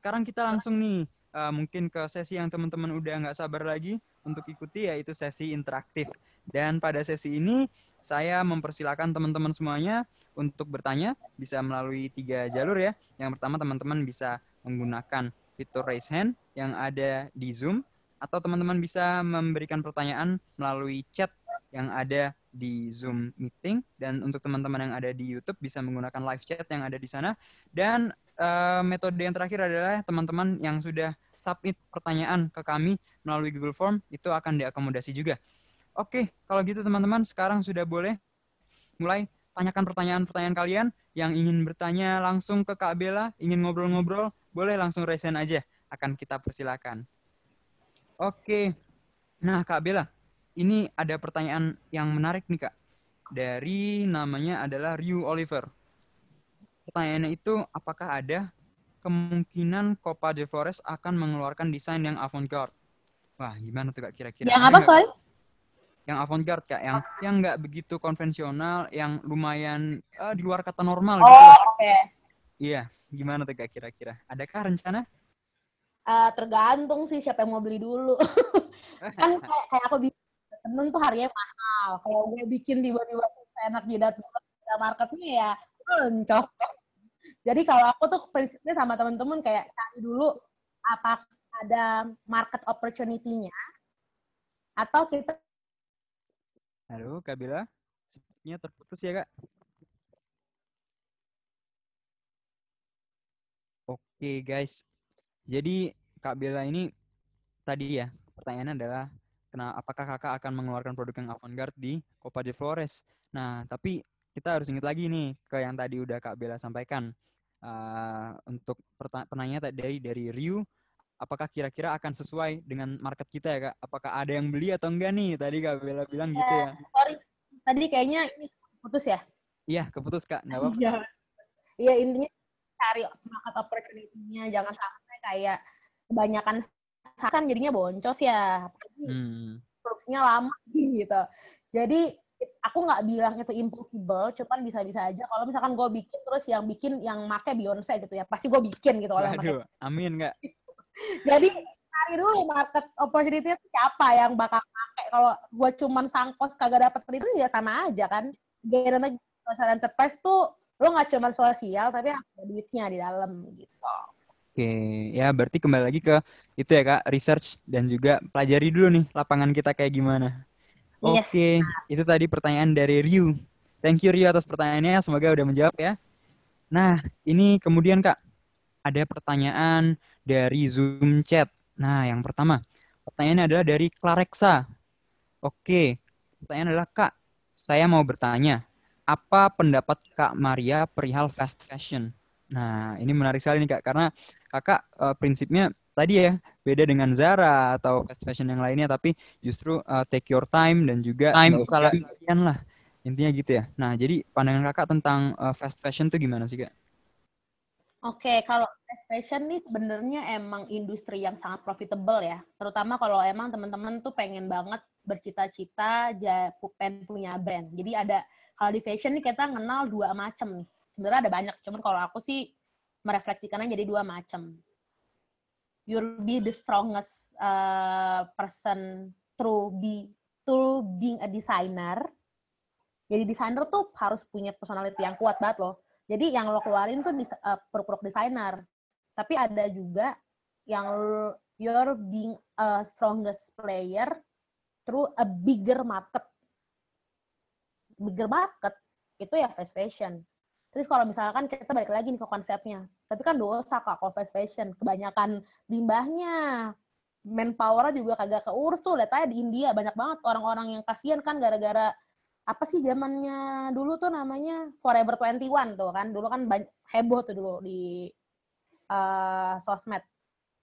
sekarang kita langsung nih uh, mungkin ke sesi yang teman-teman udah nggak sabar lagi untuk ikuti yaitu sesi interaktif. Dan pada sesi ini saya mempersilahkan teman-teman semuanya untuk bertanya bisa melalui tiga jalur ya. Yang pertama teman-teman bisa menggunakan fitur raise hand yang ada di Zoom atau teman-teman bisa memberikan pertanyaan melalui chat yang ada di Zoom meeting dan untuk teman-teman yang ada di YouTube bisa menggunakan live chat yang ada di sana dan uh, metode yang terakhir adalah teman-teman yang sudah submit pertanyaan ke kami melalui Google Form itu akan diakomodasi juga. Oke, kalau gitu teman-teman sekarang sudah boleh mulai tanyakan pertanyaan-pertanyaan kalian yang ingin bertanya langsung ke Kak Bella, ingin ngobrol-ngobrol, boleh langsung resen aja, akan kita persilakan. Oke, nah Kak Bella, ini ada pertanyaan yang menarik nih Kak. Dari namanya adalah Ryu Oliver. Pertanyaannya itu apakah ada kemungkinan Copa de Flores akan mengeluarkan desain yang avant-garde? Wah, gimana tuh Kak kira-kira? Yang apa, sorry? Yang avant-garde Kak, yang yang nggak begitu konvensional, yang lumayan uh, di luar kata normal oh, gitu. Oh, oke. Okay. Iya, gimana tuh Kak kira-kira? Adakah rencana? Uh, tergantung sih siapa yang mau beli dulu. kan kayak, kayak aku bikin temen tuh harganya mahal. Kalau gue bikin tiba-tiba enak jidat marketnya ya loncok. Jadi kalau aku tuh prinsipnya sama temen-temen kayak cari dulu apa ada market opportunity-nya atau kita Halo, Kak Bila. Sepertinya terputus ya, Kak. Oke, guys. Jadi, Kak Bella ini tadi ya, pertanyaannya adalah Kenapa, apakah kakak akan mengeluarkan produk yang avant-garde di Copa de Flores? Nah, tapi kita harus ingat lagi nih ke yang tadi udah Kak Bella sampaikan. Uh, untuk pertanyaan tadi dari Ryu, apakah kira-kira akan sesuai dengan market kita ya Kak? Apakah ada yang beli atau enggak nih? Tadi Kak Bella bilang gitu ya. Eh, sorry, tadi kayaknya ini putus ya? Iya, keputus Kak, nggak apa-apa. Iya, iya intinya cari market opportunity-nya, jangan sampai kayak kebanyakan kan jadinya boncos ya hmm. produksinya lama gitu jadi aku nggak bilang itu impossible cuman bisa-bisa aja. Kalau misalkan gue bikin terus yang bikin yang make Beyonce gitu ya pasti gue bikin gitu oleh Aduh, amin nggak? Jadi cari dulu market opportunity itu siapa yang bakal pakai kalau gue cuman sangkos kagak dapet itu ya sama aja kan. Karena social enterprise tuh lo nggak cuma sosial tapi ada duitnya di dalam gitu. Oke, ya berarti kembali lagi ke itu ya kak, research dan juga pelajari dulu nih lapangan kita kayak gimana. Oke, yes. itu tadi pertanyaan dari Ryu. Thank you Ryu atas pertanyaannya, semoga udah menjawab ya. Nah, ini kemudian kak, ada pertanyaan dari Zoom chat. Nah, yang pertama, pertanyaannya adalah dari Clarexa. Oke, pertanyaan adalah kak, saya mau bertanya, apa pendapat Kak Maria perihal fast fashion? Nah, ini menarik sekali nih Kak, karena kakak uh, prinsipnya tadi ya beda dengan Zara atau fast fashion yang lainnya tapi justru uh, take your time dan juga time salah kalian lah intinya gitu ya nah jadi pandangan kakak tentang uh, fast fashion tuh gimana sih kak? Oke, okay, kalau fast fashion nih sebenarnya emang industri yang sangat profitable ya. Terutama kalau emang teman-teman tuh pengen banget bercita-cita pengen punya brand. Jadi ada kalau di fashion nih kita kenal dua macam nih. Sebenarnya ada banyak, cuman kalau aku sih merefleksikannya jadi dua macam. You'll be the strongest uh, person through be through being a designer. Jadi desainer tuh harus punya personality yang kuat banget loh. Jadi yang lo keluarin tuh uh, produk desainer. Tapi ada juga yang you're being a strongest player through a bigger market. Bigger market itu ya fast fashion. Terus kalau misalkan kita balik lagi nih ke konsepnya, tapi kan dosa kak kalau fast fashion, kebanyakan limbahnya, manpower juga kagak keurus tuh. Lihat aja di India banyak banget orang-orang yang kasihan kan gara-gara apa sih zamannya dulu tuh namanya Forever 21 tuh kan. Dulu kan banyak, heboh tuh dulu di uh, sosmed.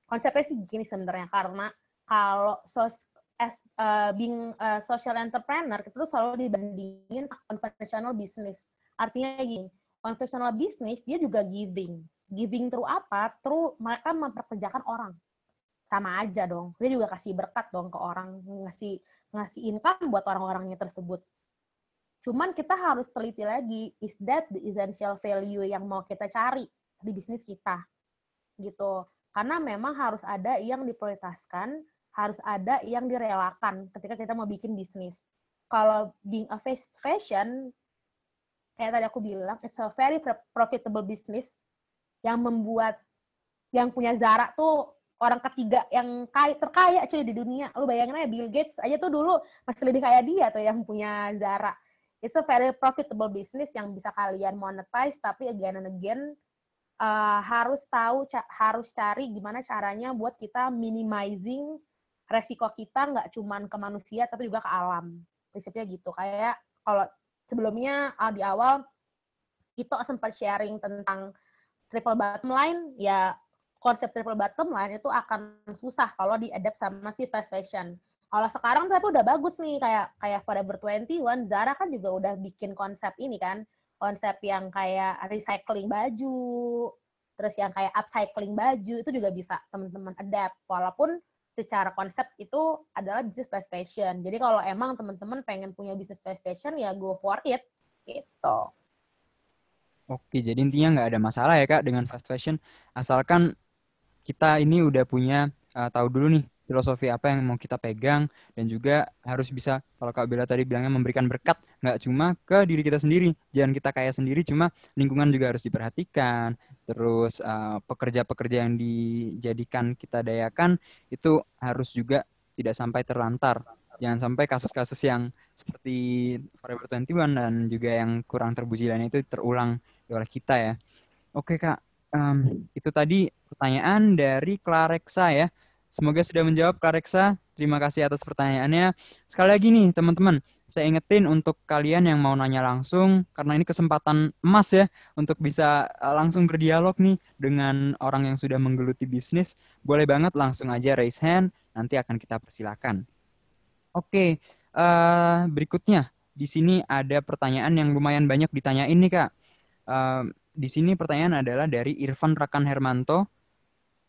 Konsepnya sih gini sebenarnya karena kalau sos as uh, being social entrepreneur itu selalu dibandingin conventional business. Artinya gini, konvensional bisnis dia juga giving. Giving through apa? Through mereka memperkerjakan orang. Sama aja dong. Dia juga kasih berkat dong ke orang, ngasih ngasih income buat orang-orangnya tersebut. Cuman kita harus teliti lagi, is that the essential value yang mau kita cari di bisnis kita? Gitu. Karena memang harus ada yang diprioritaskan, harus ada yang direlakan ketika kita mau bikin bisnis. Kalau being a fashion, kayak tadi aku bilang, it's a very profitable business yang membuat yang punya Zara tuh orang ketiga yang kaya, terkaya cuy di dunia. Lu bayangin aja Bill Gates aja tuh dulu masih lebih kaya dia tuh yang punya Zara. It's a very profitable business yang bisa kalian monetize, tapi again and again uh, harus tahu, ca harus cari gimana caranya buat kita minimizing resiko kita nggak cuman ke manusia tapi juga ke alam. Prinsipnya gitu. Kayak kalau sebelumnya uh, di awal itu sempat sharing tentang triple bottom line, ya konsep triple bottom line itu akan susah kalau diadapt sama si fast fashion. Kalau sekarang tapi udah bagus nih kayak kayak Forever 21, Zara kan juga udah bikin konsep ini kan, konsep yang kayak recycling baju, terus yang kayak upcycling baju itu juga bisa teman-teman adapt walaupun secara konsep itu adalah bisnis fast fashion. Jadi kalau emang teman-teman pengen punya bisnis fast fashion ya go for it gitu. Oke, jadi intinya nggak ada masalah ya kak dengan fast fashion, asalkan kita ini udah punya uh, tahu dulu nih filosofi apa yang mau kita pegang dan juga harus bisa kalau Kak Bella tadi bilangnya memberikan berkat nggak cuma ke diri kita sendiri jangan kita kaya sendiri cuma lingkungan juga harus diperhatikan. Terus pekerja pekerja-pekerja yang dijadikan kita dayakan itu harus juga tidak sampai terlantar jangan sampai kasus-kasus yang seperti Forever 21 dan juga yang kurang terpuji lainnya itu terulang oleh kita ya oke Kak um, itu tadi pertanyaan dari Klareksa ya. Semoga sudah menjawab Klareksa. Terima kasih atas pertanyaannya. Sekali lagi nih teman-teman, saya ingetin untuk kalian yang mau nanya langsung, karena ini kesempatan emas ya, untuk bisa eh, langsung berdialog nih dengan orang yang sudah menggeluti bisnis. Boleh banget langsung aja raise hand, nanti akan kita persilakan. Oke, uh, berikutnya. Di sini ada pertanyaan yang lumayan banyak ditanyain nih Kak. Uh, di sini pertanyaan adalah dari Irfan Rakan Hermanto.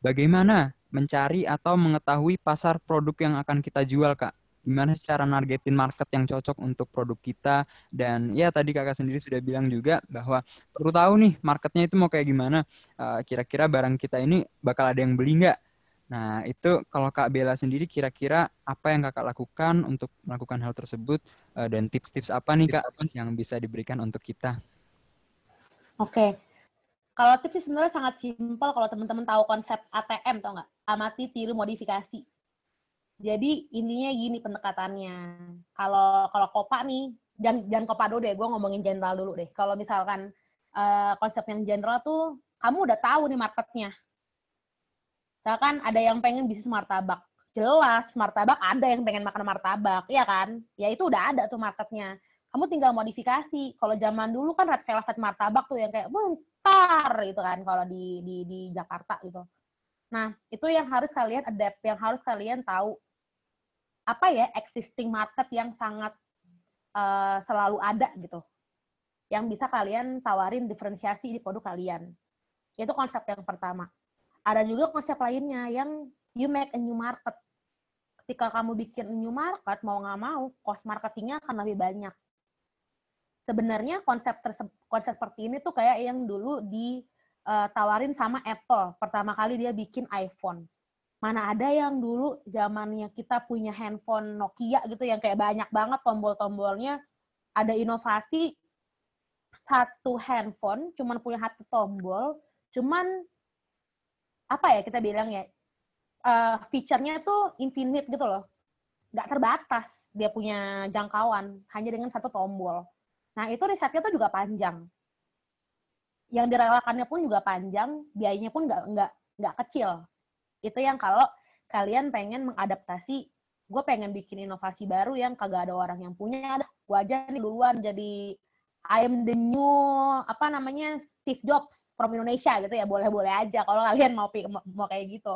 Bagaimana mencari atau mengetahui pasar produk yang akan kita jual, Kak? Gimana cara nargetin market yang cocok untuk produk kita? Dan ya tadi kakak sendiri sudah bilang juga bahwa perlu tahu nih marketnya itu mau kayak gimana. Eh, kira-kira uh, barang kita ini bakal ada yang beli nggak? Nah, itu kalau Kak Bella sendiri kira-kira apa yang Kakak lakukan untuk melakukan hal tersebut uh, dan tips-tips apa nih Kak yang bisa diberikan untuk kita? Oke. Kalau tips sebenarnya sangat simpel kalau teman-teman tahu konsep ATM tau nggak? Amati, tiru, modifikasi. Jadi ininya gini pendekatannya. Kalau kalau kopa nih, jangan jangan kopa dulu deh, gue ngomongin general dulu deh. Kalau misalkan uh, konsep yang general tuh, kamu udah tahu nih marketnya. Misalkan ada yang pengen bisnis martabak. Jelas, martabak ada yang pengen makan martabak, ya kan? Ya itu udah ada tuh marketnya kamu tinggal modifikasi. Kalau zaman dulu kan red velvet martabak tuh yang kayak bentar gitu kan kalau di di di Jakarta gitu. Nah, itu yang harus kalian adapt, yang harus kalian tahu apa ya existing market yang sangat uh, selalu ada gitu. Yang bisa kalian tawarin diferensiasi di produk kalian. Itu konsep yang pertama. Ada juga konsep lainnya yang you make a new market. Ketika kamu bikin new market, mau nggak mau, cost marketingnya akan lebih banyak. Sebenarnya konsep konsep seperti ini tuh kayak yang dulu ditawarin eh, sama Apple. Pertama kali dia bikin iPhone. Mana ada yang dulu zamannya kita punya handphone Nokia gitu yang kayak banyak banget tombol-tombolnya. Ada inovasi satu handphone cuman punya satu tombol cuman apa ya kita bilang ya uh, feature-nya tuh infinite gitu loh nggak terbatas dia punya jangkauan hanya dengan satu tombol Nah, itu risetnya tuh juga panjang. Yang direlakannya pun juga panjang, biayanya pun nggak nggak nggak kecil. Itu yang kalau kalian pengen mengadaptasi, gue pengen bikin inovasi baru yang kagak ada orang yang punya, gue aja nih duluan jadi I am the new apa namanya Steve Jobs from Indonesia gitu ya boleh-boleh aja kalau kalian mau mau kayak gitu.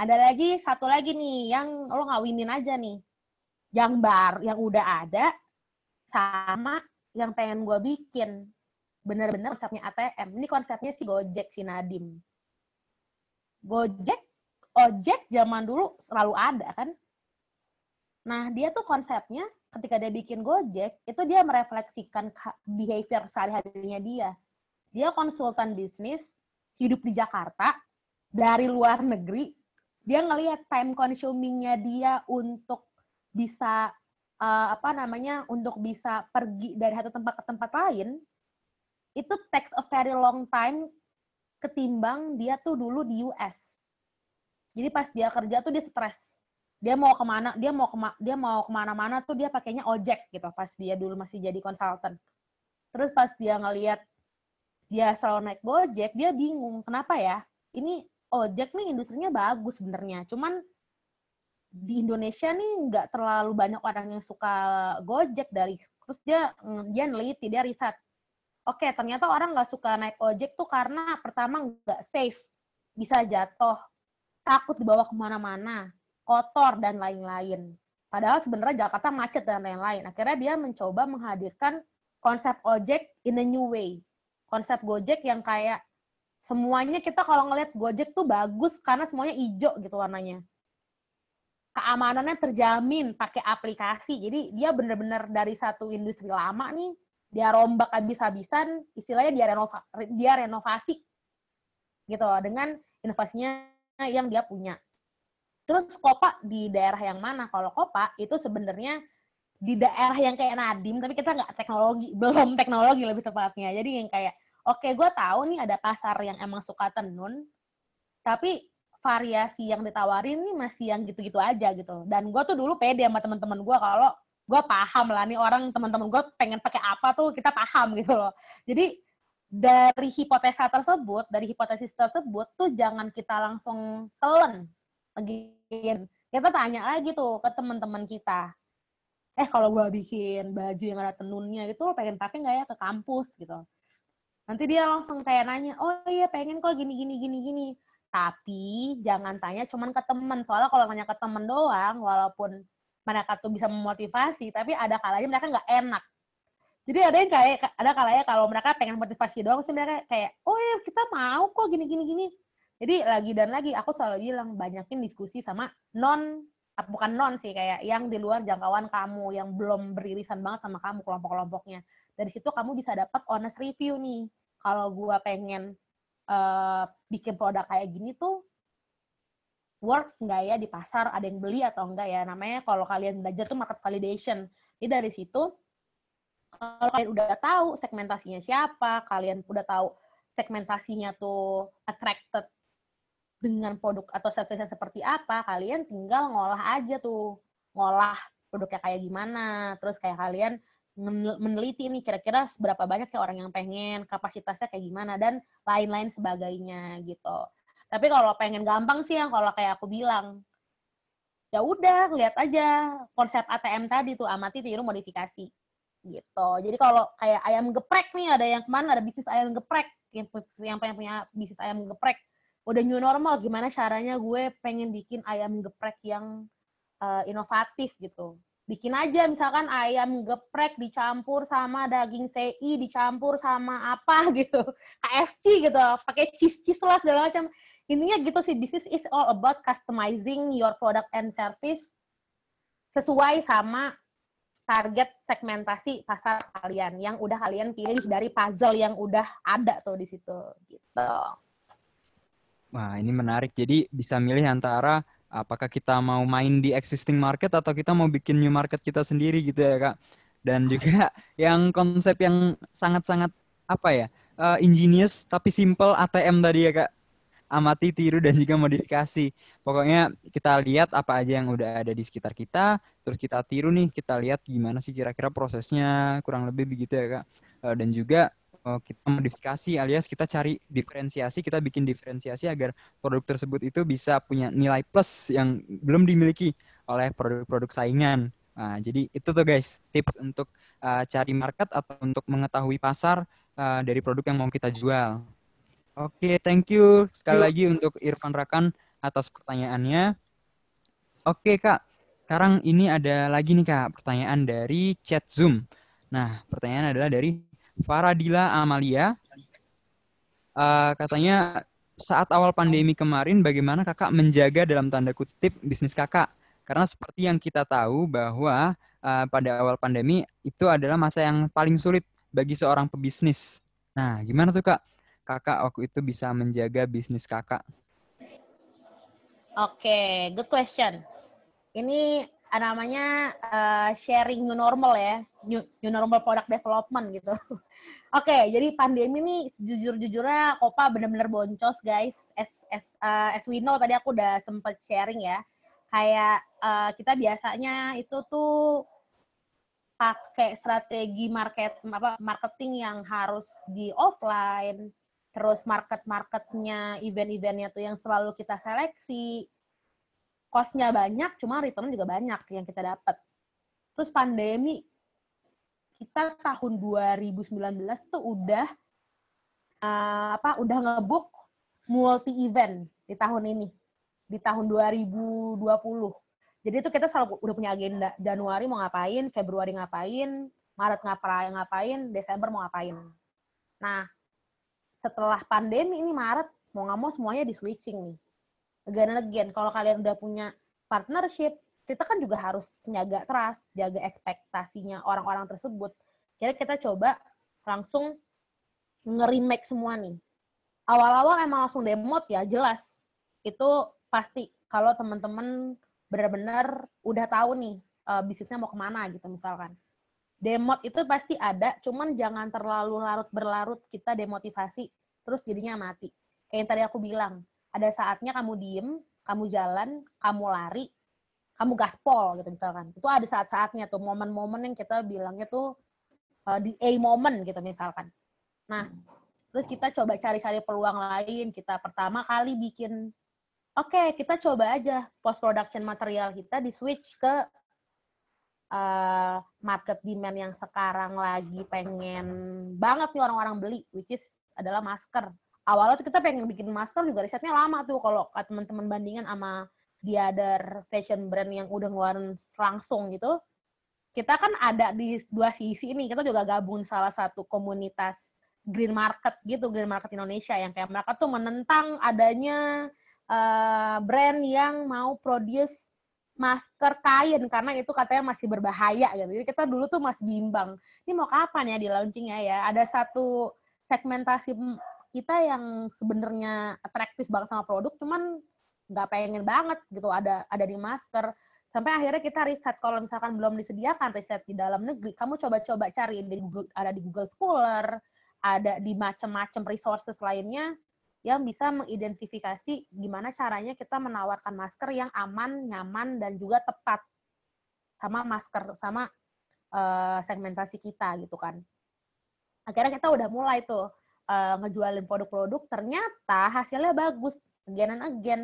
Ada lagi satu lagi nih yang lo ngawinin aja nih. Yang bar yang udah ada sama yang pengen gue bikin bener-bener konsepnya ATM. Ini konsepnya si Gojek, si Nadim. Gojek, ojek zaman dulu selalu ada kan. Nah dia tuh konsepnya ketika dia bikin Gojek, itu dia merefleksikan behavior sehari-harinya dia. Dia konsultan bisnis, hidup di Jakarta, dari luar negeri, dia ngelihat time consumingnya dia untuk bisa uh, apa namanya untuk bisa pergi dari satu tempat ke tempat lain itu takes a very long time ketimbang dia tuh dulu di US. Jadi pas dia kerja tuh dia stres. Dia mau ke mana? Dia mau kema dia mau ke mana-mana tuh dia pakainya ojek gitu. Pas dia dulu masih jadi konsultan. Terus pas dia ngelihat dia selalu naik gojek, dia bingung kenapa ya? Ini ojek nih industrinya bagus sebenarnya. Cuman di Indonesia nih nggak terlalu banyak orang yang suka gojek dari terus dia dia neliti dia riset oke ternyata orang nggak suka naik ojek tuh karena pertama nggak safe bisa jatuh takut dibawa ke mana-mana kotor dan lain-lain padahal sebenarnya Jakarta macet dan lain-lain akhirnya dia mencoba menghadirkan konsep ojek in a new way konsep gojek yang kayak semuanya kita kalau ngeliat gojek tuh bagus karena semuanya hijau gitu warnanya keamanannya terjamin pakai aplikasi. Jadi dia benar-benar dari satu industri lama nih, dia rombak habis-habisan, istilahnya dia renova, dia renovasi gitu dengan inovasinya yang dia punya. Terus Kopa di daerah yang mana? Kalau Kopa itu sebenarnya di daerah yang kayak Nadim, tapi kita nggak teknologi, belum teknologi lebih tepatnya. Jadi yang kayak, oke okay, gue tahu nih ada pasar yang emang suka tenun, tapi variasi yang ditawarin nih masih yang gitu-gitu aja gitu. Dan gue tuh dulu pede sama teman-teman gue kalau gue paham lah nih orang teman-teman gue pengen pakai apa tuh kita paham gitu loh. Jadi dari hipotesa tersebut, dari hipotesis tersebut tuh jangan kita langsung telan. Lagi kita tanya lagi tuh ke teman-teman kita. Eh kalau gue bikin baju yang ada tenunnya gitu, pengen pakai nggak ya ke kampus gitu. Nanti dia langsung kayak nanya, oh iya pengen kok gini gini gini gini tapi jangan tanya cuman ke temen. Soalnya kalau nanya ke temen doang, walaupun mereka tuh bisa memotivasi, tapi ada kalanya mereka nggak enak. Jadi ada yang kayak ada kalanya kalau mereka pengen motivasi doang sih mereka kayak, oh ya kita mau kok gini gini gini. Jadi lagi dan lagi aku selalu bilang banyakin diskusi sama non bukan non sih kayak yang di luar jangkauan kamu yang belum beririsan banget sama kamu kelompok-kelompoknya. Dari situ kamu bisa dapat honest review nih. Kalau gua pengen uh, bikin produk kayak gini tuh works nggak ya di pasar ada yang beli atau enggak ya namanya kalau kalian belajar tuh market validation jadi dari situ kalau kalian udah tahu segmentasinya siapa kalian udah tahu segmentasinya tuh attracted dengan produk atau service seperti apa kalian tinggal ngolah aja tuh ngolah produknya kayak gimana terus kayak kalian meneliti nih kira-kira berapa banyak ya orang yang pengen, kapasitasnya kayak gimana dan lain-lain sebagainya gitu. Tapi kalau pengen gampang sih yang kalau kayak aku bilang ya udah lihat aja konsep ATM tadi tuh amati tiru modifikasi gitu. Jadi kalau kayak ayam geprek nih ada yang ke mana ada bisnis ayam geprek yang yang pengen punya bisnis ayam geprek udah new normal gimana caranya gue pengen bikin ayam geprek yang uh, inovatif gitu. Bikin aja misalkan ayam geprek dicampur sama daging CI dicampur sama apa gitu. KFC gitu pakai cheese cheese lah segala macam. Intinya gitu sih this is all about customizing your product and service sesuai sama target segmentasi pasar kalian yang udah kalian pilih dari puzzle yang udah ada tuh di situ gitu. Wah, ini menarik. Jadi bisa milih antara apakah kita mau main di existing market atau kita mau bikin new market kita sendiri gitu ya kak. Dan juga yang konsep yang sangat-sangat apa ya uh, ingenious tapi simple ATM tadi ya kak. Amati tiru dan juga modifikasi. Pokoknya kita lihat apa aja yang udah ada di sekitar kita terus kita tiru nih kita lihat gimana sih kira-kira prosesnya kurang lebih begitu ya kak. Uh, dan juga kita modifikasi alias kita cari diferensiasi, kita bikin diferensiasi agar produk tersebut itu bisa punya nilai plus yang belum dimiliki oleh produk-produk saingan. Nah, jadi itu tuh guys tips untuk uh, cari market atau untuk mengetahui pasar uh, dari produk yang mau kita jual. Oke, okay, thank you sekali lagi untuk Irfan Rakan atas pertanyaannya. Oke okay, kak, sekarang ini ada lagi nih kak pertanyaan dari chat Zoom. Nah, pertanyaan adalah dari Faradila Amalia uh, katanya saat awal pandemi kemarin bagaimana kakak menjaga dalam tanda kutip bisnis kakak karena seperti yang kita tahu bahwa uh, pada awal pandemi itu adalah masa yang paling sulit bagi seorang pebisnis. Nah, gimana tuh kak? Kakak waktu itu bisa menjaga bisnis kakak? Oke, okay, good question. Ini namanya uh, sharing new normal ya, new, new normal product development gitu. Oke, okay, jadi pandemi ini jujur-jujurnya Kopa bener-bener boncos guys. As, as, uh, as we know tadi aku udah sempet sharing ya, kayak uh, kita biasanya itu tuh pakai strategi market apa marketing yang harus di offline terus market marketnya event-eventnya tuh yang selalu kita seleksi costnya banyak cuma return juga banyak yang kita dapat terus pandemi kita tahun 2019 tuh udah uh, apa udah ngebuk multi event di tahun ini di tahun 2020 jadi itu kita selalu udah punya agenda. Januari mau ngapain, Februari ngapain, Maret ngapain, ngapain, Desember mau ngapain. Nah, setelah pandemi ini Maret, mau nggak mau semuanya di switching nih. Again and again, kalau kalian udah punya partnership, kita kan juga harus jaga trust, jaga ekspektasinya orang-orang tersebut. Jadi kita coba langsung nge-remake semua nih. Awal-awal emang langsung demot ya, jelas. Itu pasti kalau teman-teman benar-benar udah tahu nih uh, bisnisnya mau ke mana gitu misalkan. Demot itu pasti ada, cuman jangan terlalu larut berlarut kita demotivasi, terus jadinya mati. Kayak yang tadi aku bilang, ada saatnya kamu diem, kamu jalan, kamu lari, kamu gaspol gitu misalkan. Itu ada saat-saatnya tuh, momen-momen yang kita bilangnya tuh uh, di A moment gitu misalkan. Nah, terus kita coba cari-cari peluang lain. Kita pertama kali bikin oke okay, kita coba aja post production material kita di switch ke uh, market demand yang sekarang lagi pengen banget nih orang-orang beli which is adalah masker awalnya tuh kita pengen bikin masker juga risetnya lama tuh kalau teman-teman bandingan sama di other fashion brand yang udah ngeluarin langsung gitu kita kan ada di dua sisi ini kita juga gabung salah satu komunitas green market gitu green market Indonesia yang kayak mereka tuh menentang adanya uh, brand yang mau produce masker kain karena itu katanya masih berbahaya gitu. Jadi kita dulu tuh masih bimbang. Ini mau kapan ya di launchingnya ya? Ada satu segmentasi kita yang sebenarnya atraktif banget sama produk, cuman nggak pengen banget gitu ada ada di masker. Sampai akhirnya kita riset kalau misalkan belum disediakan riset di dalam negeri, kamu coba-coba cari di Google, ada di Google Scholar, ada di macam-macam resources lainnya yang bisa mengidentifikasi gimana caranya kita menawarkan masker yang aman, nyaman, dan juga tepat sama masker sama uh, segmentasi kita gitu kan. Akhirnya kita udah mulai tuh uh, ngejualin produk-produk, ternyata hasilnya bagus, again and again.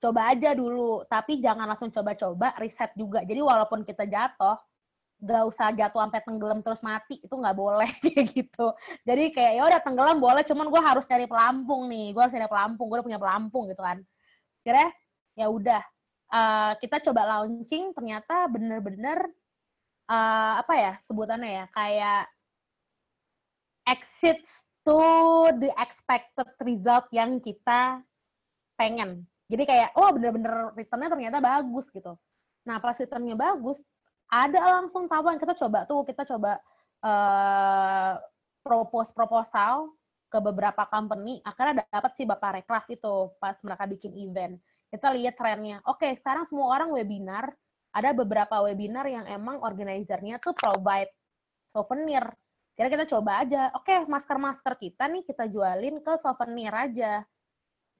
Coba aja dulu, tapi jangan langsung coba-coba, riset juga. Jadi walaupun kita jatuh, gak usah jatuh sampai tenggelam terus mati itu nggak boleh gitu jadi kayak ya udah tenggelam boleh cuman gue harus cari pelampung nih gue harus cari pelampung gue udah punya pelampung gitu kan kira ya udah uh, kita coba launching ternyata bener-bener uh, apa ya sebutannya ya kayak exit to the expected result yang kita pengen. Jadi kayak oh bener-bener returnnya ternyata bagus gitu. Nah pas returnnya bagus ada langsung tawaran. Kita coba tuh kita coba uh, propose proposal ke beberapa company. Akhirnya dapat sih bapak rekraf itu pas mereka bikin event. Kita lihat trennya. Oke sekarang semua orang webinar. Ada beberapa webinar yang emang organizernya tuh provide souvenir kira kita coba aja oke okay, masker masker kita nih kita jualin ke souvenir aja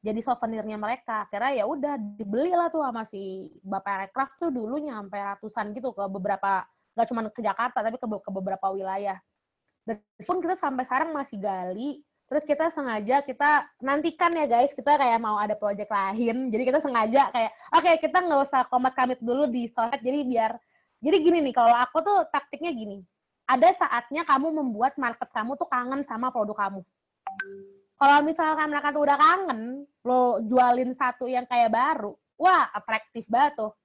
jadi souvenirnya mereka. Kira ya udah dibeli lah tuh sama si Bapak Rekraf tuh dulu nyampe ratusan gitu ke beberapa nggak cuma ke Jakarta tapi ke, ke beberapa wilayah. Dan pun kita sampai sekarang masih gali. Terus kita sengaja kita nantikan ya guys, kita kayak mau ada project lain. Jadi kita sengaja kayak oke okay, kita nggak usah komat kamit dulu di sosmed. Jadi biar jadi gini nih kalau aku tuh taktiknya gini. Ada saatnya kamu membuat market kamu tuh kangen sama produk kamu kalau misalkan mereka tuh udah kangen, lo jualin satu yang kayak baru, wah atraktif banget tuh.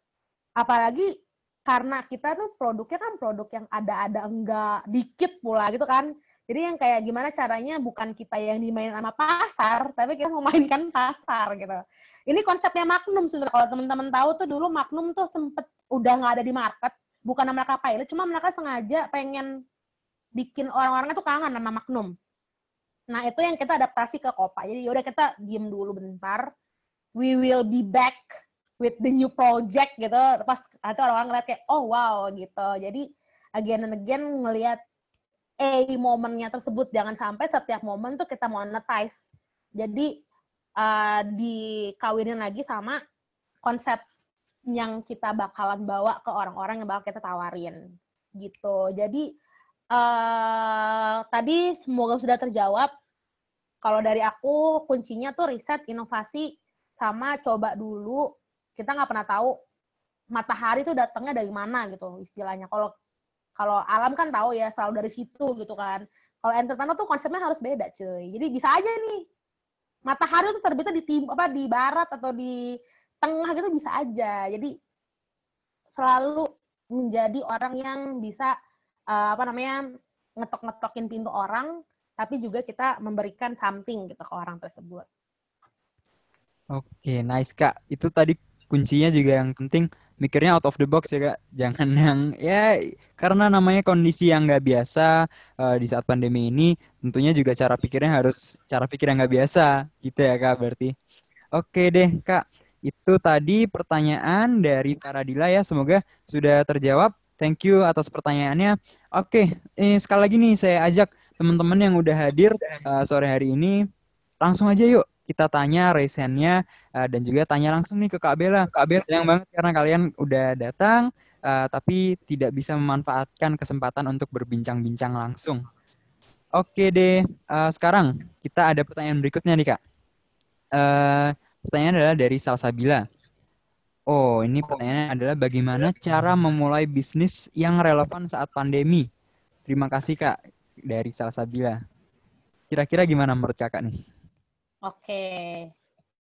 Apalagi karena kita tuh produknya kan produk yang ada-ada enggak dikit pula gitu kan. Jadi yang kayak gimana caranya bukan kita yang dimainin sama pasar, tapi kita memainkan pasar gitu. Ini konsepnya Magnum sebenarnya. Kalau teman-teman tahu tuh dulu Magnum tuh sempet udah nggak ada di market, bukan mereka pilot, cuma mereka sengaja pengen bikin orang-orangnya tuh kangen sama Magnum. Nah, itu yang kita adaptasi ke Kopa. Jadi yaudah kita diem dulu bentar. We will be back with the new project gitu pas atau orang-orang ngeliat kayak oh wow gitu jadi again and again ngelihat a momennya tersebut jangan sampai setiap momen tuh kita monetize jadi uh, dikawinin lagi sama konsep yang kita bakalan bawa ke orang-orang yang bakal kita tawarin gitu jadi uh, tadi semoga sudah terjawab kalau dari aku kuncinya tuh riset inovasi sama coba dulu kita nggak pernah tahu matahari itu datangnya dari mana gitu istilahnya. Kalau kalau alam kan tahu ya selalu dari situ gitu kan. Kalau entrepreneur tuh konsepnya harus beda cuy. Jadi bisa aja nih matahari itu terbitnya di tim apa di barat atau di tengah gitu bisa aja. Jadi selalu menjadi orang yang bisa uh, apa namanya ngetok-ngetokin pintu orang tapi juga kita memberikan something gitu ke orang tersebut. Oke, nice Kak. Itu tadi kuncinya juga yang penting mikirnya out of the box ya kak jangan yang ya karena namanya kondisi yang nggak biasa uh, di saat pandemi ini tentunya juga cara pikirnya harus cara pikir yang nggak biasa gitu ya kak berarti oke deh kak itu tadi pertanyaan dari para Dila ya semoga sudah terjawab thank you atas pertanyaannya oke eh, sekali lagi nih saya ajak teman-teman yang udah hadir uh, sore hari ini langsung aja yuk kita tanya resennya uh, dan juga tanya langsung nih ke Kak Bella. Kak Bella yang banget karena kalian udah datang uh, tapi tidak bisa memanfaatkan kesempatan untuk berbincang-bincang langsung. Oke deh, uh, sekarang kita ada pertanyaan berikutnya nih Kak. Uh, pertanyaan adalah dari Salsabila. Oh, ini pertanyaannya adalah bagaimana cara memulai bisnis yang relevan saat pandemi? Terima kasih Kak dari Salsabila. Kira-kira gimana menurut Kakak nih? Oke,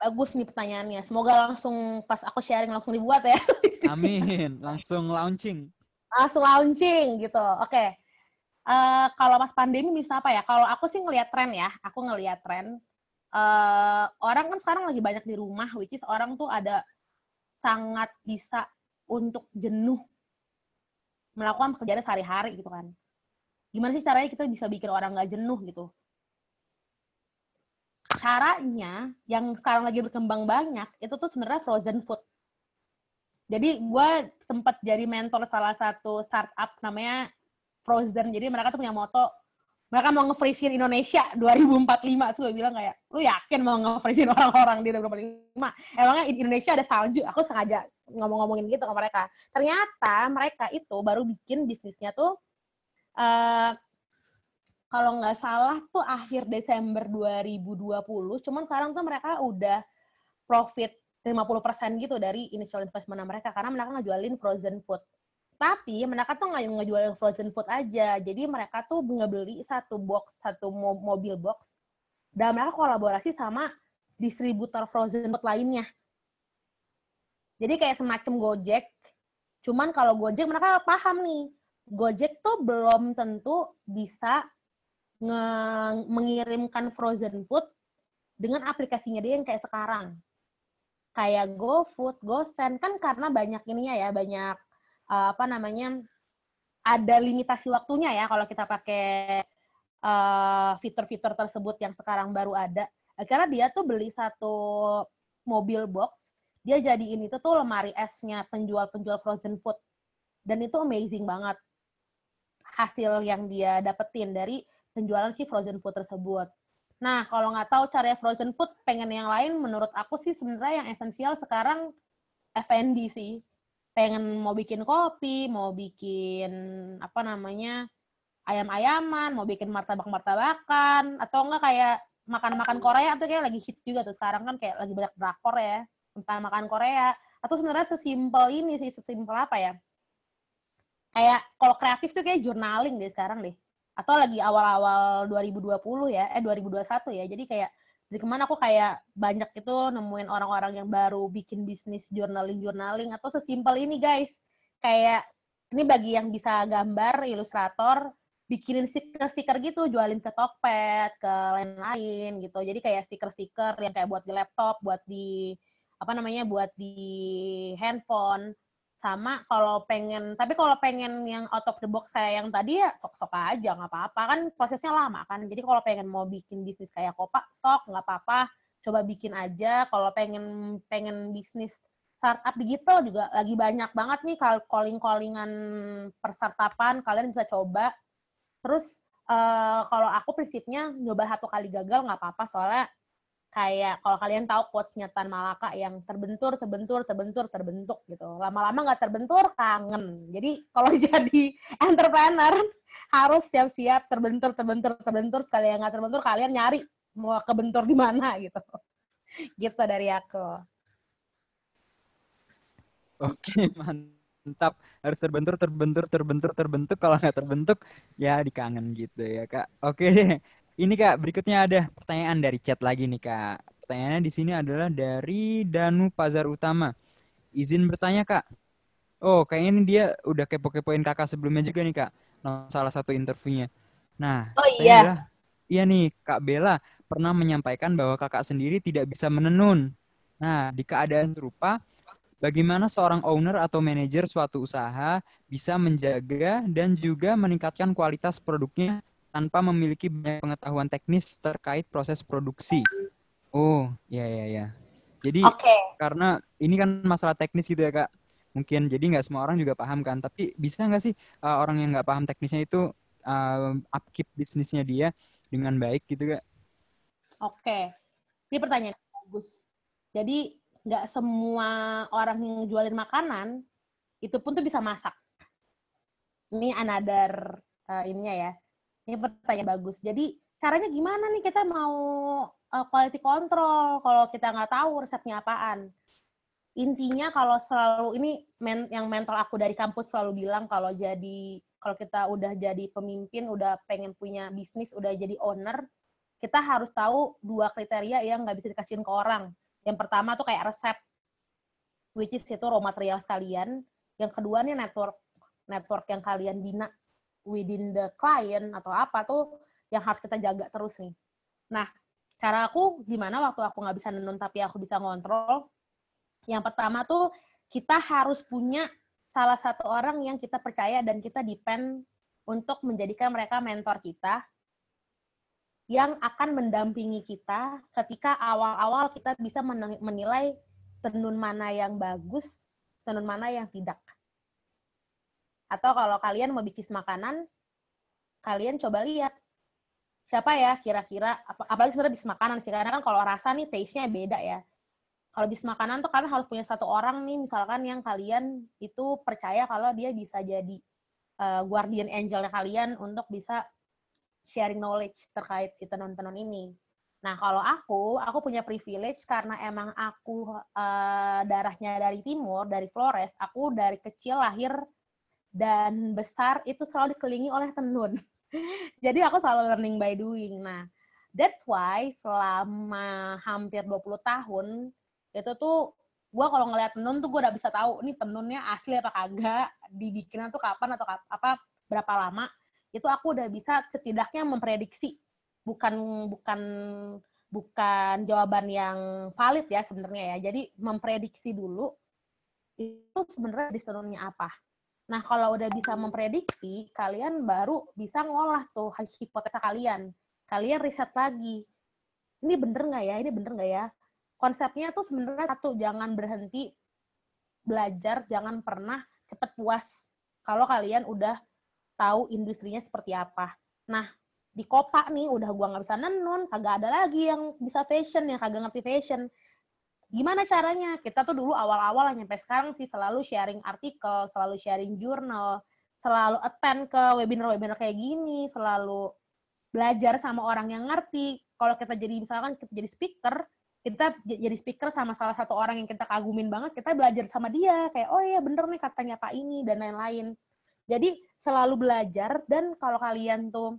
bagus nih pertanyaannya. Semoga langsung pas aku sharing langsung dibuat ya. Amin, langsung launching. Langsung launching gitu. Oke. Uh, kalau pas pandemi bisa apa ya? Kalau aku sih ngelihat tren ya, aku ngelihat tren. Uh, orang kan sekarang lagi banyak di rumah, which is orang tuh ada sangat bisa untuk jenuh melakukan pekerjaan sehari-hari gitu kan. Gimana sih caranya kita bisa bikin orang nggak jenuh gitu? caranya yang sekarang lagi berkembang banyak itu tuh sebenarnya frozen food. Jadi gue sempat jadi mentor salah satu startup namanya Frozen. Jadi mereka tuh punya moto mereka mau nge Indonesia 2045. Terus gue bilang kayak, lu yakin mau nge orang-orang di 2045? Emangnya Indonesia ada salju? Aku sengaja ngomong-ngomongin gitu ke mereka. Ternyata mereka itu baru bikin bisnisnya tuh uh, kalau nggak salah tuh akhir Desember 2020, cuman sekarang tuh mereka udah profit 50% gitu dari initial investment mereka karena mereka ngejualin frozen food. Tapi mereka tuh nggak ngejualin frozen food aja, jadi mereka tuh ngebeli satu box, satu mobil box, dan mereka kolaborasi sama distributor frozen food lainnya. Jadi kayak semacam Gojek, cuman kalau Gojek mereka paham nih, Gojek tuh belum tentu bisa nge mengirimkan frozen food dengan aplikasinya dia yang kayak sekarang. Kayak GoFood, GoSend. Kan karena banyak ininya ya, banyak uh, apa namanya ada limitasi waktunya ya kalau kita pakai uh, fitur-fitur tersebut yang sekarang baru ada. Karena dia tuh beli satu mobil box, dia jadiin itu tuh lemari esnya penjual-penjual frozen food. Dan itu amazing banget hasil yang dia dapetin dari penjualan si frozen food tersebut. Nah, kalau nggak tahu cara frozen food, pengen yang lain, menurut aku sih sebenarnya yang esensial sekarang F&B sih. Pengen mau bikin kopi, mau bikin apa namanya ayam-ayaman, mau bikin martabak-martabakan, atau enggak kayak makan-makan Korea tuh kayak lagi hits juga tuh sekarang kan kayak lagi banyak drakor ya tentang makan Korea. Atau sebenarnya sesimpel ini sih, sesimpel apa ya? Kayak kalau kreatif tuh kayak journaling deh sekarang deh atau lagi awal-awal 2020 ya, eh 2021 ya. Jadi kayak dari ke mana aku kayak banyak itu nemuin orang-orang yang baru bikin bisnis journaling-journaling atau sesimpel ini guys. Kayak ini bagi yang bisa gambar, ilustrator, bikinin stiker-stiker gitu, jualin ke Tokped, ke lain-lain gitu. Jadi kayak stiker-stiker yang kayak buat di laptop, buat di apa namanya, buat di handphone sama kalau pengen tapi kalau pengen yang out of the box saya yang tadi ya sok-sok aja nggak apa-apa. Kan prosesnya lama kan jadi kalau pengen mau bikin bisnis kayak kopak sok nggak apa-apa. Coba bikin aja. Kalau pengen pengen bisnis startup digital juga lagi banyak banget nih calling-callingan persartapan kalian bisa coba. Terus uh, kalau aku prinsipnya nyoba satu kali gagal nggak apa-apa soalnya kayak kalau kalian tahu quotes-nya Tan Malaka yang terbentur, terbentur, terbentur, terbentuk gitu. Lama-lama nggak terbentur, kangen. Jadi kalau jadi entrepreneur harus siap-siap terbentur, terbentur, terbentur. Sekali yang nggak terbentur, kalian nyari mau kebentur di mana gitu. Gitu dari aku. Oke, mantap. Harus terbentur, terbentur, terbentur, terbentuk. Kalau nggak terbentuk, ya dikangen gitu ya, Kak. Oke. Ini Kak, berikutnya ada pertanyaan dari chat lagi nih, Kak. Pertanyaannya di sini adalah dari Danu Pazar Utama. Izin bertanya, Kak. Oh, kayaknya ini dia udah kepo-kepoin Kakak sebelumnya juga nih, Kak. Salah satu interviewnya. Nah, oh iya. Adalah, iya nih, Kak Bella pernah menyampaikan bahwa kakak sendiri tidak bisa menenun. Nah, di keadaan serupa, Bagaimana seorang owner atau manajer suatu usaha bisa menjaga dan juga meningkatkan kualitas produknya tanpa memiliki banyak pengetahuan teknis terkait proses produksi? Oh, ya ya ya. Jadi okay. karena ini kan masalah teknis gitu ya kak. Mungkin jadi nggak semua orang juga paham kan. Tapi bisa nggak sih uh, orang yang nggak paham teknisnya itu uh, upkeep bisnisnya dia dengan baik gitu kak? Oke, okay. ini pertanyaan bagus. Jadi nggak semua orang yang jualin makanan itu pun tuh bisa masak. Ini another uh, ininya ya. Ini pertanyaan bagus. Jadi caranya gimana nih kita mau uh, quality control kalau kita nggak tahu resepnya apaan? Intinya kalau selalu ini men, yang mentor aku dari kampus selalu bilang kalau jadi kalau kita udah jadi pemimpin, udah pengen punya bisnis, udah jadi owner, kita harus tahu dua kriteria yang nggak bisa dikasihin ke orang yang pertama tuh kayak resep, which is itu raw material sekalian. Yang kedua nih network, network yang kalian bina within the client atau apa tuh yang harus kita jaga terus nih. Nah, cara aku gimana waktu aku nggak bisa nenun tapi aku bisa ngontrol. Yang pertama tuh kita harus punya salah satu orang yang kita percaya dan kita depend untuk menjadikan mereka mentor kita yang akan mendampingi kita ketika awal-awal kita bisa menilai tenun mana yang bagus, tenun mana yang tidak. Atau kalau kalian mau bikin makanan, kalian coba lihat siapa ya kira-kira apalagi sebenarnya bis makanan sih karena kan kalau rasa nih taste-nya beda ya. Kalau bis makanan tuh kalian harus punya satu orang nih misalkan yang kalian itu percaya kalau dia bisa jadi uh, guardian angelnya kalian untuk bisa sharing knowledge terkait si tenun-tenun ini. Nah, kalau aku, aku punya privilege karena emang aku uh, darahnya dari timur, dari Flores, aku dari kecil lahir dan besar itu selalu dikelilingi oleh tenun. Jadi aku selalu learning by doing. Nah, that's why selama hampir 20 tahun itu tuh gue kalau ngeliat tenun tuh gue udah bisa tahu nih tenunnya asli apa kagak, dibikinan tuh kapan atau apa berapa lama itu aku udah bisa setidaknya memprediksi bukan bukan bukan jawaban yang valid ya sebenarnya ya. Jadi memprediksi dulu itu sebenarnya distonnya apa. Nah, kalau udah bisa memprediksi, kalian baru bisa ngolah tuh hipotesa kalian. Kalian riset lagi. Ini bener nggak ya? Ini bener nggak ya? Konsepnya tuh sebenarnya satu, jangan berhenti belajar, jangan pernah cepat puas. Kalau kalian udah tahu industrinya seperti apa. Nah, di Kopa nih udah gua nggak bisa nenun, kagak ada lagi yang bisa fashion, yang kagak ngerti fashion. Gimana caranya? Kita tuh dulu awal-awal nyampe sekarang sih selalu sharing artikel, selalu sharing jurnal, selalu attend ke webinar-webinar kayak gini, selalu belajar sama orang yang ngerti. Kalau kita jadi misalkan kita jadi speaker, kita jadi speaker sama salah satu orang yang kita kagumin banget, kita belajar sama dia kayak oh iya bener nih katanya Pak ini dan lain-lain. Jadi selalu belajar dan kalau kalian tuh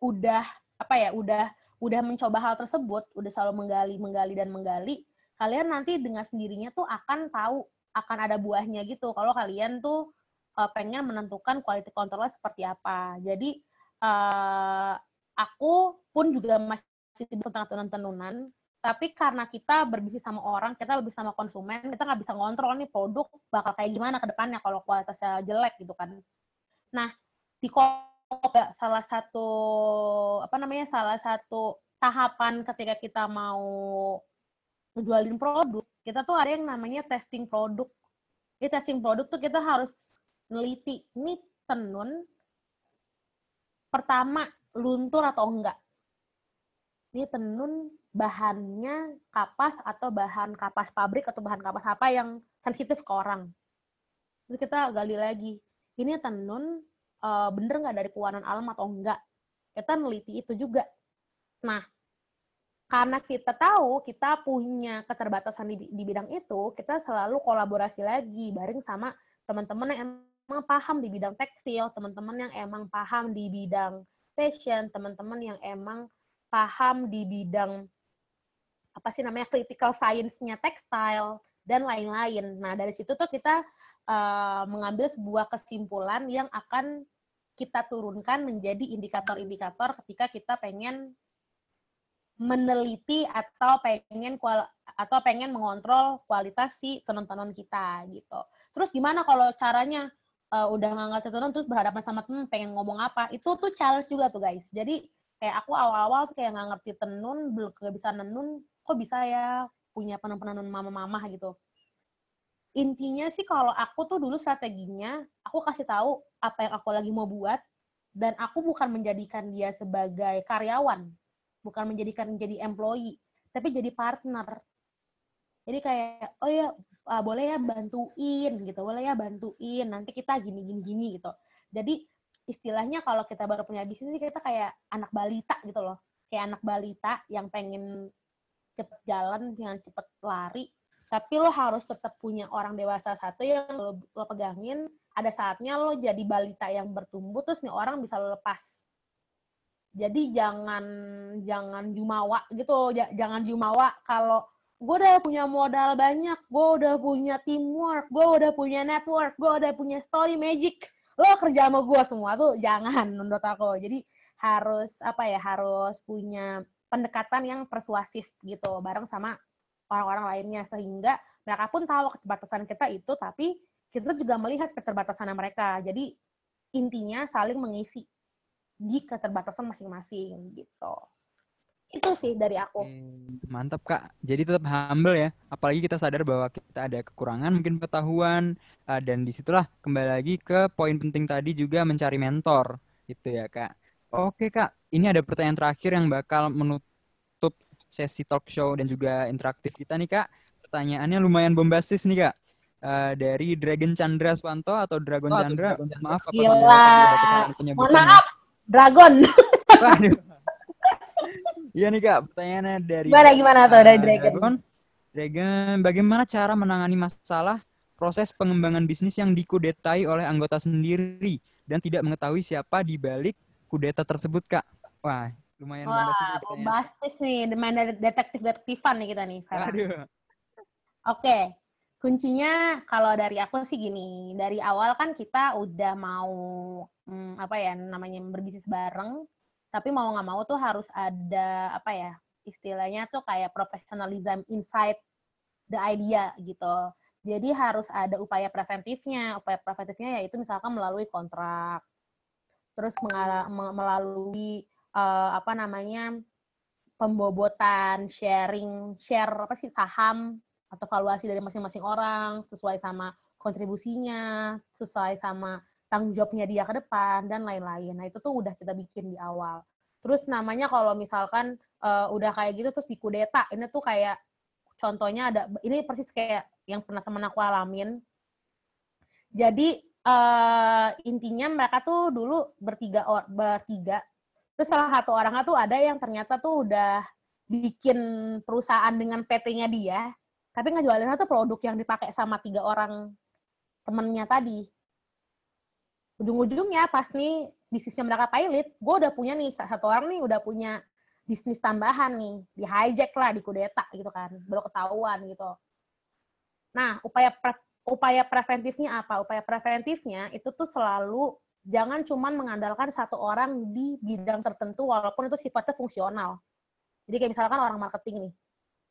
udah apa ya udah udah mencoba hal tersebut udah selalu menggali menggali dan menggali kalian nanti dengan sendirinya tuh akan tahu akan ada buahnya gitu kalau kalian tuh uh, pengen menentukan quality control seperti apa jadi uh, aku pun juga masih tentang tenunan tapi karena kita berbisnis sama orang, kita lebih sama konsumen, kita nggak bisa ngontrol nih produk bakal kayak gimana ke depannya kalau kualitasnya jelek gitu kan. Nah, di Koga salah satu apa namanya salah satu tahapan ketika kita mau ngejualin produk kita tuh ada yang namanya testing produk. Di testing produk tuh kita harus neliti ini tenun pertama luntur atau enggak. Ini tenun bahannya kapas atau bahan kapas pabrik atau bahan kapas apa yang sensitif ke orang. Terus kita gali lagi, ini tenun uh, bener nggak dari pewarnaan alam atau enggak? Kita neliti itu juga. Nah, karena kita tahu kita punya keterbatasan di, di bidang itu, kita selalu kolaborasi lagi bareng sama teman-teman yang emang paham di bidang tekstil, teman-teman yang emang paham di bidang fashion, teman-teman yang emang paham di bidang apa sih namanya critical science-nya tekstil dan lain-lain. Nah, dari situ tuh kita uh, mengambil sebuah kesimpulan yang akan kita turunkan menjadi indikator-indikator ketika kita pengen meneliti atau pengen kual atau pengen mengontrol kualitas si tenun-tenun kita gitu. Terus gimana kalau caranya uh, udah nggak ngerti tenun terus berhadapan sama temen pengen ngomong apa? Itu tuh challenge juga tuh guys. Jadi kayak aku awal-awal kayak nggak ngerti tenun, belum bisa nenun, kok bisa ya punya penenun-penenun mama-mama gitu. Intinya sih kalau aku tuh dulu strateginya, aku kasih tahu apa yang aku lagi mau buat, dan aku bukan menjadikan dia sebagai karyawan bukan menjadikan jadi employee tapi jadi partner. Jadi kayak oh ya uh, boleh ya bantuin gitu boleh ya bantuin nanti kita gini gini gini gitu. Jadi istilahnya kalau kita baru punya bisnis kita kayak anak balita gitu loh. Kayak anak balita yang pengen cepet jalan dengan cepet lari tapi lo harus tetap punya orang dewasa satu yang lo, lo pegangin. Ada saatnya lo jadi balita yang bertumbuh terus nih orang bisa lo lepas. Jadi jangan jangan jumawa gitu. Jangan jumawa kalau gue udah punya modal banyak gue udah punya teamwork gue udah punya network gue udah punya story magic. Lo kerja sama gue semua tuh jangan menurut aku. Jadi harus apa ya harus punya pendekatan yang persuasif gitu bareng sama orang-orang lainnya sehingga mereka pun tahu keterbatasan kita itu tapi kita juga melihat keterbatasan mereka jadi intinya saling mengisi di keterbatasan masing-masing gitu. Itu sih dari aku. Mantap kak. Jadi tetap humble ya. Apalagi kita sadar bahwa kita ada kekurangan, mungkin pengetahuan, uh, dan di situlah kembali lagi ke poin penting tadi juga mencari mentor, gitu ya kak. Oke kak, ini ada pertanyaan terakhir yang bakal menutup sesi talk show dan juga interaktif kita nih kak. Pertanyaannya lumayan bombastis nih kak. Uh, dari Dragon Chandra Swanto atau Dragon oh, Chandra. Dragon Chandra. Maaf apabila Mohon maaf. Dragon. Iya nih kak, pertanyaannya dari gimana gimana tuh dari Dragon? Dragon, Dragon, bagaimana cara menangani masalah proses pengembangan bisnis yang dikudetai oleh anggota sendiri dan tidak mengetahui siapa di balik kudeta tersebut kak? Wah, lumayan Wah, bombastis nih, main detektif-detektifan nih kita nih sekarang. Aduh. Oke, kuncinya kalau dari aku sih gini, dari awal kan kita udah mau hmm, apa ya namanya berbisnis bareng, tapi mau nggak mau tuh harus ada apa ya istilahnya tuh kayak professionalism inside the idea gitu. Jadi harus ada upaya preventifnya. Upaya preventifnya yaitu misalkan melalui kontrak, terus melalui uh, apa namanya pembobotan, sharing, share apa sih saham atau valuasi dari masing-masing orang sesuai sama kontribusinya, sesuai sama tanggung jawabnya dia ke depan dan lain-lain. Nah, itu tuh udah kita bikin di awal. Terus namanya kalau misalkan uh, udah kayak gitu terus dikudeta, ini tuh kayak contohnya ada ini persis kayak yang pernah temen aku alamin. Jadi uh, intinya mereka tuh dulu bertiga or, bertiga. Terus salah satu orangnya tuh ada yang ternyata tuh udah bikin perusahaan dengan PT-nya dia tapi ngejualinnya tuh produk yang dipakai sama tiga orang temennya tadi. Ujung-ujungnya pas nih bisnisnya mereka pilot gue udah punya nih satu orang nih udah punya bisnis tambahan nih di hijack lah di kudeta gitu kan baru ketahuan gitu. Nah upaya pre, upaya preventifnya apa? Upaya preventifnya itu tuh selalu jangan cuman mengandalkan satu orang di bidang tertentu walaupun itu sifatnya fungsional jadi kayak misalkan orang marketing nih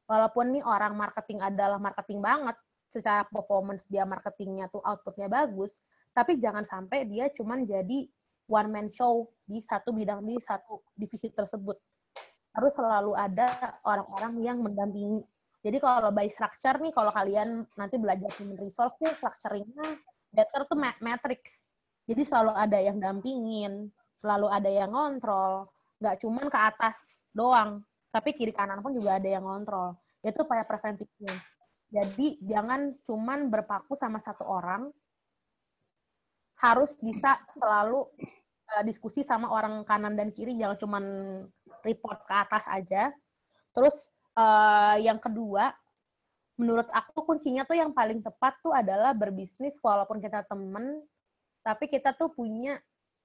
walaupun nih orang marketing adalah marketing banget, secara performance dia marketingnya tuh outputnya bagus, tapi jangan sampai dia cuman jadi one man show di satu bidang di satu divisi tersebut. Harus selalu ada orang-orang yang mendampingi Jadi kalau by structure nih, kalau kalian nanti belajar human resource nih, structuringnya better tuh matrix. Jadi selalu ada yang dampingin, selalu ada yang ngontrol, nggak cuman ke atas doang, tapi kiri kanan pun juga ada yang ngontrol. Itu upaya preventifnya. Jadi jangan cuman berpaku sama satu orang, harus bisa selalu uh, diskusi sama orang kanan dan kiri, jangan cuman report ke atas aja. Terus uh, yang kedua, menurut aku kuncinya tuh yang paling tepat tuh adalah berbisnis walaupun kita temen, tapi kita tuh punya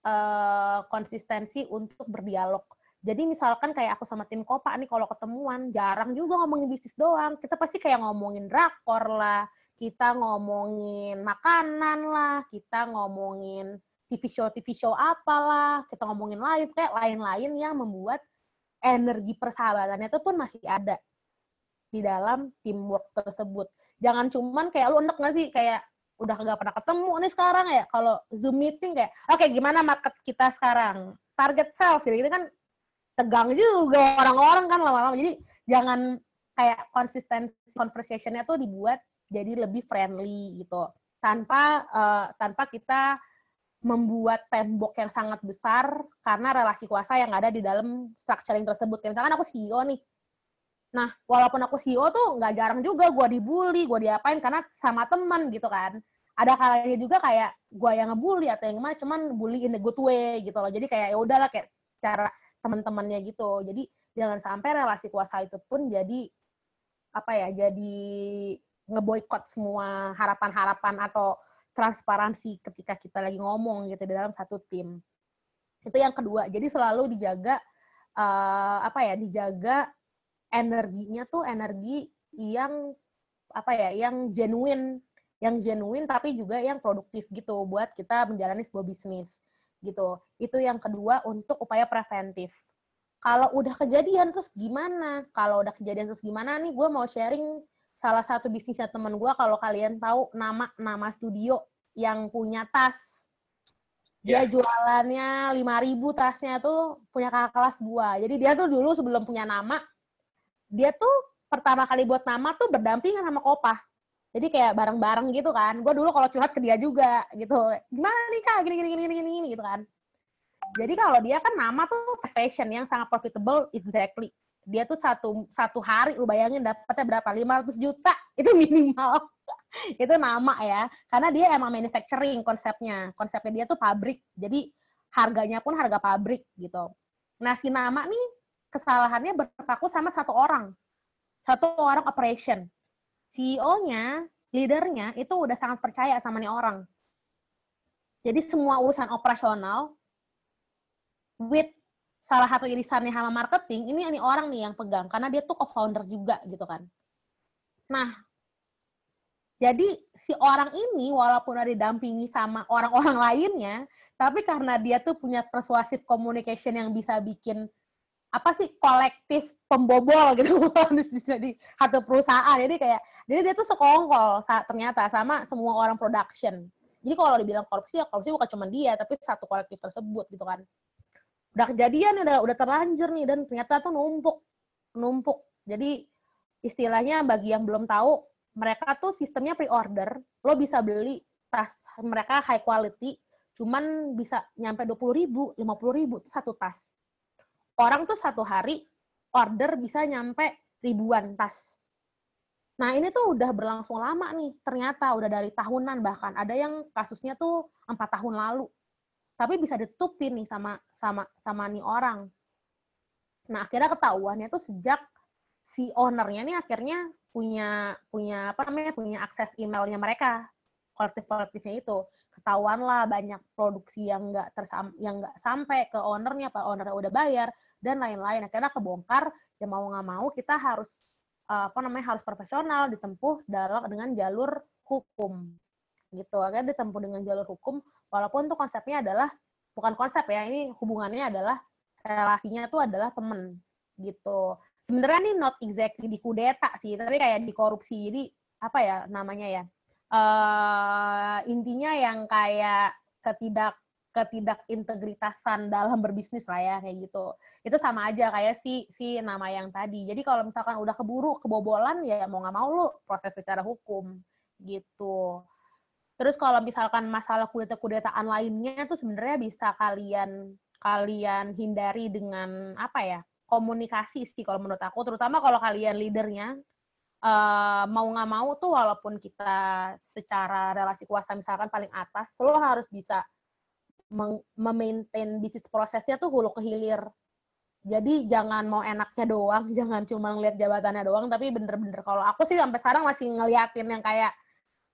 uh, konsistensi untuk berdialog. Jadi misalkan kayak aku sama tim Kopa nih kalau ketemuan jarang juga ngomongin bisnis doang. Kita pasti kayak ngomongin drakor lah, kita ngomongin makanan lah, kita ngomongin TV show TV show apalah, kita ngomongin lain kayak lain-lain yang membuat energi persahabatannya itu pun masih ada di dalam teamwork tersebut. Jangan cuman kayak lu enek gak sih kayak udah gak pernah ketemu nih sekarang ya kalau zoom meeting kayak oke okay, gimana market kita sekarang target sales gitu kan tegang juga orang-orang kan lama-lama jadi jangan kayak konsisten conversationnya tuh dibuat jadi lebih friendly gitu tanpa uh, tanpa kita membuat tembok yang sangat besar karena relasi kuasa yang ada di dalam structuring tersebut. Misalkan aku CEO nih. Nah, walaupun aku CEO tuh nggak jarang juga gue dibully, gue diapain karena sama teman gitu kan. Ada kalanya juga kayak gue yang ngebully atau yang gimana, cuman bully in a good way gitu loh. Jadi kayak ya udahlah kayak cara teman-temannya gitu. Jadi jangan sampai relasi kuasa itu pun jadi apa ya, jadi ngeboikot semua harapan-harapan atau transparansi ketika kita lagi ngomong gitu di dalam satu tim. Itu yang kedua. Jadi selalu dijaga uh, apa ya? Dijaga energinya tuh energi yang apa ya? Yang genuine, yang genuine tapi juga yang produktif gitu buat kita menjalani sebuah bisnis gitu. Itu yang kedua untuk upaya preventif. Kalau udah kejadian terus gimana? Kalau udah kejadian terus gimana nih? Gue mau sharing salah satu bisnisnya teman gue kalau kalian tahu nama nama studio yang punya tas dia yeah. jualannya lima ribu tasnya tuh punya kakak kelas gue jadi dia tuh dulu sebelum punya nama dia tuh pertama kali buat nama tuh berdampingan sama kopah. Jadi kayak bareng-bareng gitu kan. Gue dulu kalau curhat ke dia juga gitu. Gimana nih kak? Gini gini gini gini, gini gitu kan. Jadi kalau dia kan nama tuh fashion yang sangat profitable exactly. Dia tuh satu satu hari lu bayangin dapatnya berapa? 500 juta. Itu minimal. Itu nama ya. Karena dia emang manufacturing konsepnya. Konsepnya dia tuh pabrik. Jadi harganya pun harga pabrik gitu. Nah si nama nih kesalahannya berpaku sama satu orang. Satu orang operation. CEO-nya leadernya itu udah sangat percaya sama nih orang. Jadi semua urusan operasional with salah satu irisannya sama marketing, ini ini orang nih yang pegang karena dia tuh co-founder juga gitu kan. Nah, jadi si orang ini walaupun ada didampingi sama orang-orang lainnya, tapi karena dia tuh punya persuasive communication yang bisa bikin apa sih kolektif pembobol gitu di satu perusahaan. Jadi kayak jadi dia tuh sekongkol ternyata sama semua orang production. Jadi kalau dibilang korupsi ya korupsi bukan cuma dia, tapi satu kolektif tersebut gitu kan udah kejadian udah udah terlanjur nih dan ternyata tuh numpuk numpuk jadi istilahnya bagi yang belum tahu mereka tuh sistemnya pre-order lo bisa beli tas mereka high quality cuman bisa nyampe dua puluh ribu lima puluh ribu satu tas orang tuh satu hari order bisa nyampe ribuan tas Nah, ini tuh udah berlangsung lama nih. Ternyata udah dari tahunan bahkan. Ada yang kasusnya tuh empat tahun lalu tapi bisa ditutupin nih sama sama sama nih orang. Nah akhirnya ketahuannya tuh sejak si ownernya nih akhirnya punya punya apa namanya punya akses emailnya mereka kolektif-kolektifnya itu ketahuan lah banyak produksi yang nggak tersam yang nggak sampai ke ownernya apa ownernya udah bayar dan lain-lain. Akhirnya kebongkar ya mau nggak mau kita harus apa namanya harus profesional ditempuh dalam dengan jalur hukum. Gitu akhirnya ditempuh dengan jalur hukum walaupun tuh konsepnya adalah bukan konsep ya ini hubungannya adalah relasinya tuh adalah temen gitu. Sebenarnya nih not exactly di kudeta sih tapi kayak di korupsi jadi apa ya namanya ya uh, intinya yang kayak ketidak ketidakintegritasan dalam berbisnis lah ya kayak gitu. Itu sama aja kayak si si nama yang tadi. Jadi kalau misalkan udah keburu kebobolan ya mau nggak mau lu proses secara hukum gitu. Terus kalau misalkan masalah kudeta-kudetaan lainnya tuh sebenarnya bisa kalian kalian hindari dengan apa ya? komunikasi sih kalau menurut aku, terutama kalau kalian leadernya uh, mau nggak mau tuh walaupun kita secara relasi kuasa misalkan paling atas, lo harus bisa memaintain bisnis prosesnya tuh hulu ke hilir. Jadi jangan mau enaknya doang, jangan cuma ngeliat jabatannya doang, tapi bener-bener kalau aku sih sampai sekarang masih ngeliatin yang kayak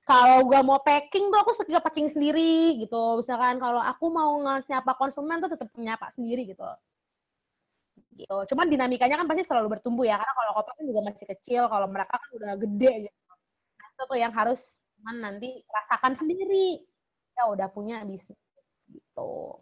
kalau gue mau packing tuh aku suka packing sendiri gitu. Misalkan kalau aku mau nyapa konsumen tuh tetap nyapa sendiri gitu. Gitu. Cuman dinamikanya kan pasti selalu bertumbuh ya, karena kalau kopi kan juga masih kecil, kalau mereka kan udah gede gitu. Nah, itu tuh yang harus nanti rasakan sendiri. Ya udah punya bisnis gitu.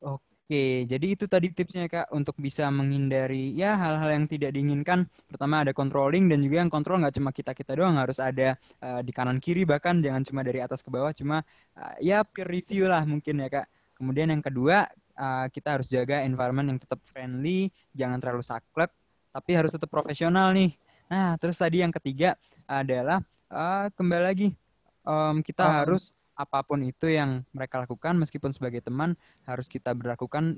Oke, jadi itu tadi tipsnya Kak untuk bisa menghindari ya hal-hal yang tidak diinginkan. Pertama ada controlling dan juga yang kontrol nggak cuma kita-kita doang, harus ada uh, di kanan kiri bahkan jangan cuma dari atas ke bawah, cuma uh, ya peer review lah mungkin ya Kak. Kemudian yang kedua, uh, kita harus jaga environment yang tetap friendly, jangan terlalu saklek, tapi harus tetap profesional nih. Nah, terus tadi yang ketiga adalah uh, kembali lagi um, kita um, harus apa pun itu yang mereka lakukan meskipun sebagai teman harus kita berlakukan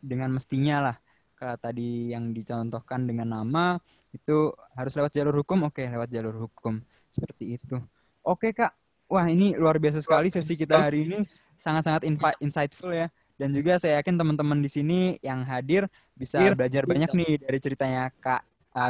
dengan mestinya lah. Kayak tadi yang dicontohkan dengan nama itu harus lewat jalur hukum? Oke lewat jalur hukum. Seperti itu. Oke kak. Wah ini luar biasa sekali sesi kita hari ini. Sangat-sangat insightful ya dan juga saya yakin teman-teman di sini yang hadir bisa belajar banyak nih dari ceritanya kak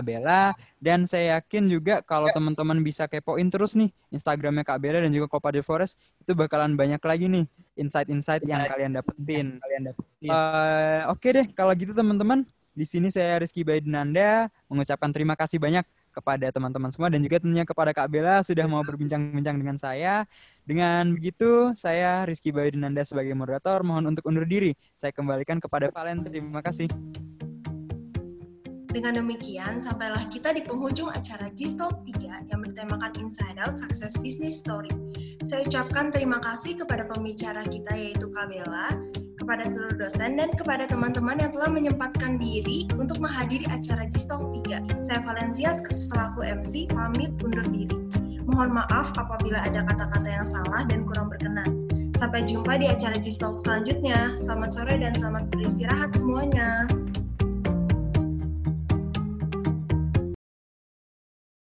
Bella dan saya yakin juga kalau ya. teman-teman bisa kepoin terus nih Instagramnya Kak Bella dan juga Copa de Forest itu bakalan banyak lagi nih insight-insight yang kalian dapetin. Kalian dapetin. Uh, Oke okay deh kalau gitu teman-teman di sini saya Rizky Baidinanda mengucapkan terima kasih banyak kepada teman-teman semua dan juga tentunya kepada Kak Bella sudah mau berbincang-bincang dengan saya. Dengan begitu, saya Rizky Baidinanda sebagai moderator mohon untuk undur diri. Saya kembalikan kepada Valen. Terima kasih. Dengan demikian, sampailah kita di penghujung acara G-Talk 3 yang bertemakan Inside Out Success Business Story. Saya ucapkan terima kasih kepada pembicara kita yaitu Kabela, kepada seluruh dosen, dan kepada teman-teman yang telah menyempatkan diri untuk menghadiri acara G-Talk 3. Saya Valencia selaku MC pamit undur diri. Mohon maaf apabila ada kata-kata yang salah dan kurang berkenan. Sampai jumpa di acara G-Talk selanjutnya. Selamat sore dan selamat beristirahat semuanya.